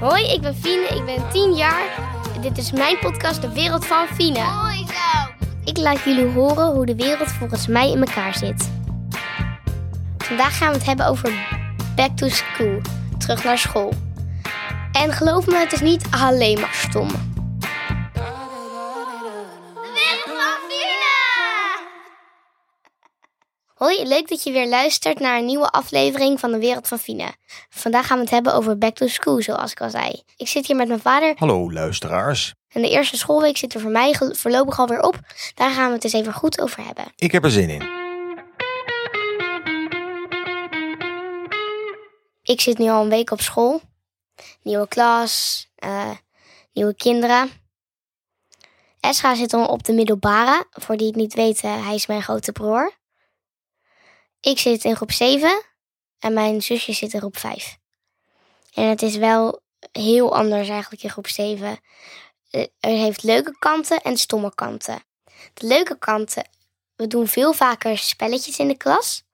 Hoi, ik ben Fine, ik ben 10 jaar. Dit is mijn podcast De Wereld van Fine. Mooi zo. Ik laat jullie horen hoe de wereld volgens mij in elkaar zit. Vandaag gaan we het hebben over back to school, terug naar school. En geloof me, het is niet alleen maar stom. Hoi, leuk dat je weer luistert naar een nieuwe aflevering van De Wereld van Fine. Vandaag gaan we het hebben over back to school, zoals ik al zei. Ik zit hier met mijn vader Hallo luisteraars. en de eerste schoolweek zit er voor mij voorlopig alweer op. Daar gaan we het eens even goed over hebben. Ik heb er zin in. Ik zit nu al een week op school. Nieuwe klas, eh, nieuwe kinderen. Esra zit al op de middelbare. Voor die het niet weten, hij is mijn grote broer. Ik zit in groep 7 en mijn zusje zit in groep 5. En het is wel heel anders eigenlijk in groep 7. Eh, Er heeft leuke kanten en stomme kanten. De leuke kanten, we doen veel vaker spelletjes in de klas.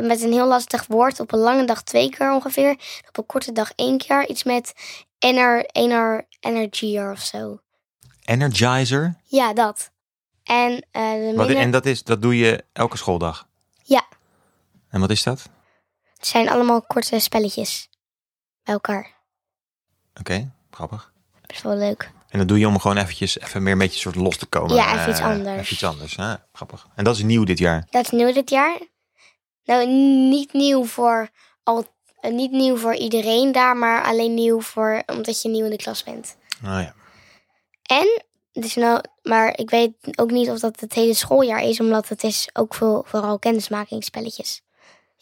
Met een heel lastig woord op een lange dag twee keer ongeveer. Op een korte dag één keer. Iets met ener, ener, energier of zo. Energizer. Ja, dat. En, eh de minder- en dat, is, dat doe je elke schooldag. En wat is dat? het zijn allemaal korte spelletjes. Bij elkaar. Oké, grappig. Best wel leuk. En dat doe je om gewoon eventjes even meer een beetje soort los te komen. Ja, even iets Eh, anders. Even iets anders. Ah, grappig. En dat is nieuw dit jaar. Dat is nieuw dit jaar. Nou, niet nieuw voor, al, eh, niet nieuw voor iedereen daar, maar alleen nieuw voor omdat je nieuw in de klas bent. Ah ja. En, is nou, maar ik weet ook niet of dat het hele schooljaar is, omdat het is ook veel, vooral kennismakingsspelletjes.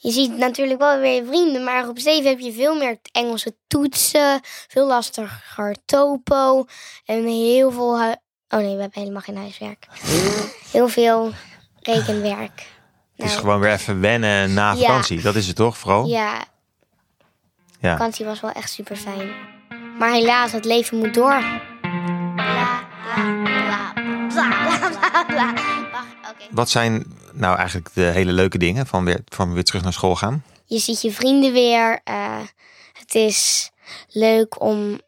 Je ziet natuurlijk wel weer je vrienden, maar op 7 heb je veel meer Engelse toetsen, veel lastiger topo en heel veel. hu- oh nee, we hebben helemaal geen huiswerk. Heel veel rekenwerk. Het is Nou, gewoon weer even wennen na Ja. vakantie. Dat is het toch, vooral? Ja, Ja. vakantie was wel echt super fijn. Maar helaas, het leven moet door. Wat zijn nou eigenlijk de hele leuke dingen van weer, van weer terug naar school gaan? Je ziet je vrienden weer. eh, het is leuk om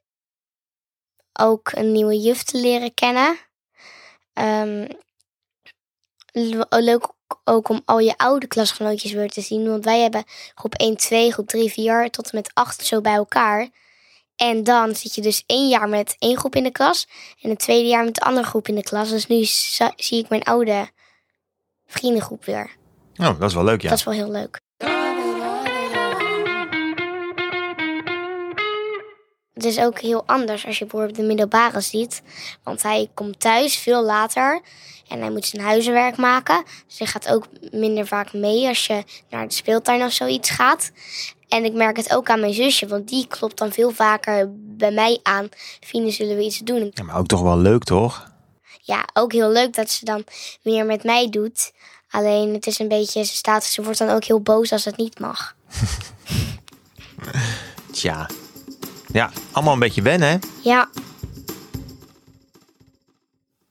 ook een nieuwe juf te leren kennen. Ehm, le- leuk ook om al je oude klasgenootjes weer te zien. Want wij hebben groep 1, 2, groep 3, 4 tot en met 8 zo bij elkaar. En dan zit je dus één jaar met één groep in de klas. En het tweede jaar met de andere groep in de klas. Dus nu zie ik mijn oude vriendengroep weer. Oh, dat is wel leuk, ja. Dat is wel heel leuk. Het is ook heel anders als je bijvoorbeeld de middelbare ziet. Want hij komt thuis veel later en hij moet zijn huiswerk maken. Dus hij gaat ook minder vaak mee als je naar de speeltuin of zoiets gaat. En ik merk het ook aan mijn zusje, want die klopt dan veel vaker bij mij aan. Fine, zullen we iets doen? ja. Maar ook toch wel leuk, toch? Ja, ook heel leuk dat ze dan meer met mij doet. Alleen het is een beetje, ze, staat, ze wordt dan ook heel boos als het niet mag. Tja. Ja, allemaal een beetje wennen, hè? Ja,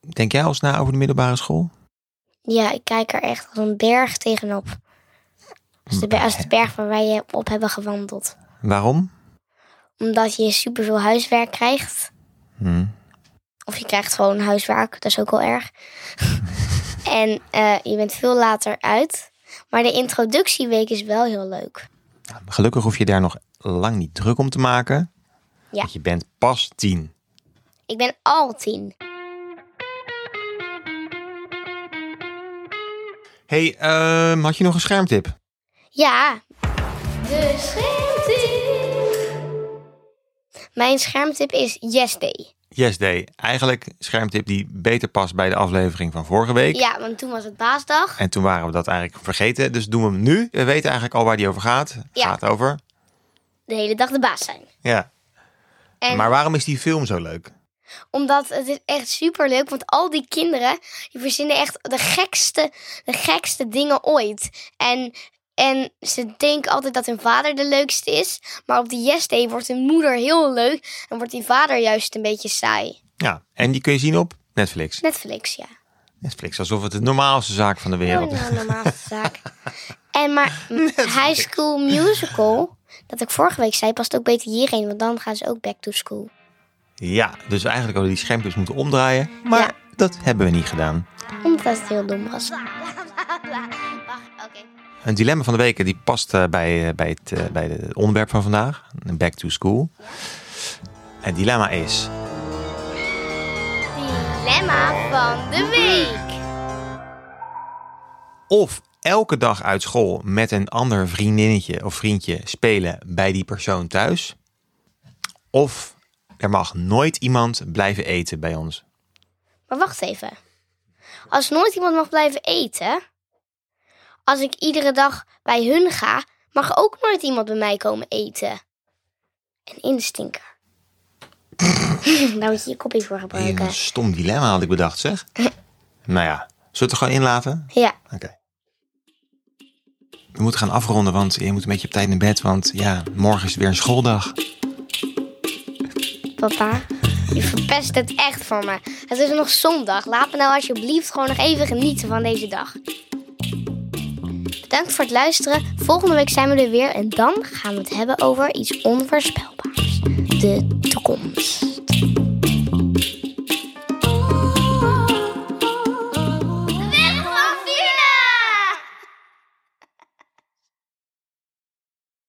Denk jij al eens na over de middelbare school? ja ik kijk er echt als een berg tegenop. Als de, ber- als de berg waar wij op hebben gewandeld. Waarom? Omdat je superveel huiswerk krijgt. Hm. Of je krijgt gewoon huiswerk, dat is ook wel erg. en eh, je bent veel later uit. Maar de introductieweek is wel heel leuk. Gelukkig hoef je daar nog lang niet druk om te maken. Ja. Want je bent pas tien. Ik ben al tien. hey, ehm, had je nog een schermtip? Ja. De schermtip. Mijn schermtip is Yes Day. Yes Day. Eigenlijk schermtip die beter past bij de aflevering van vorige week. Ja, want toen was het baasdag. En toen waren we dat eigenlijk vergeten. Dus doen we hem nu. We weten eigenlijk al waar die over gaat. Ja. gaat over. De hele dag de baas zijn. Ja. En Maar waarom is die film zo leuk? omdat het is echt super leuk. Want al die kinderen die verzinnen echt de gekste, de gekste dingen ooit. En, en ze denken altijd dat hun vader de leukste is. Maar op de Yes Day wordt hun moeder heel leuk. En wordt die vader juist een beetje saai. Ja. En die kun je zien op Netflix. Netflix, ja. Netflix, alsof het de normaalste zaak van de wereld is. nou, normaalste zaak. En maar High School Musical dat ik vorige week zei, past ook beter hierheen, want dan gaan ze ook back to school. Ja, dus eigenlijk hadden we die schermpjes moeten omdraaien. Maar Ja. dat hebben we niet gedaan. Omdat het heel dom was. Een dilemma van de week die past eh, bij, eh, bij, het, eh, bij het onderwerp van vandaag. Back to school. Het dilemma is... Dilemma van de week. Of elke dag uit school met een ander vriendinnetje of vriendje spelen bij die persoon thuis. Of er mag nooit iemand blijven eten bij ons. Maar wacht even. Als nooit iemand mag blijven eten, als ik iedere dag bij hun ga, mag ook nooit iemand bij mij komen eten. Een instinker. Daar moet je je kopie voor gebruiken. Een stom dilemma had ik bedacht, zeg. nou ja, zullen we het er gewoon in laten? Ja, Oké. We moeten gaan afronden, want je moet een beetje op tijd naar bed. Want ja, morgen is het weer een schooldag. papa. Je verpest het echt voor me. Het is nog zondag. Laat me nou alsjeblieft gewoon nog even genieten van deze dag. Bedankt voor het luisteren. Volgende week zijn we er weer en dan gaan we het hebben over iets onvoorspelbaars. De toekomst.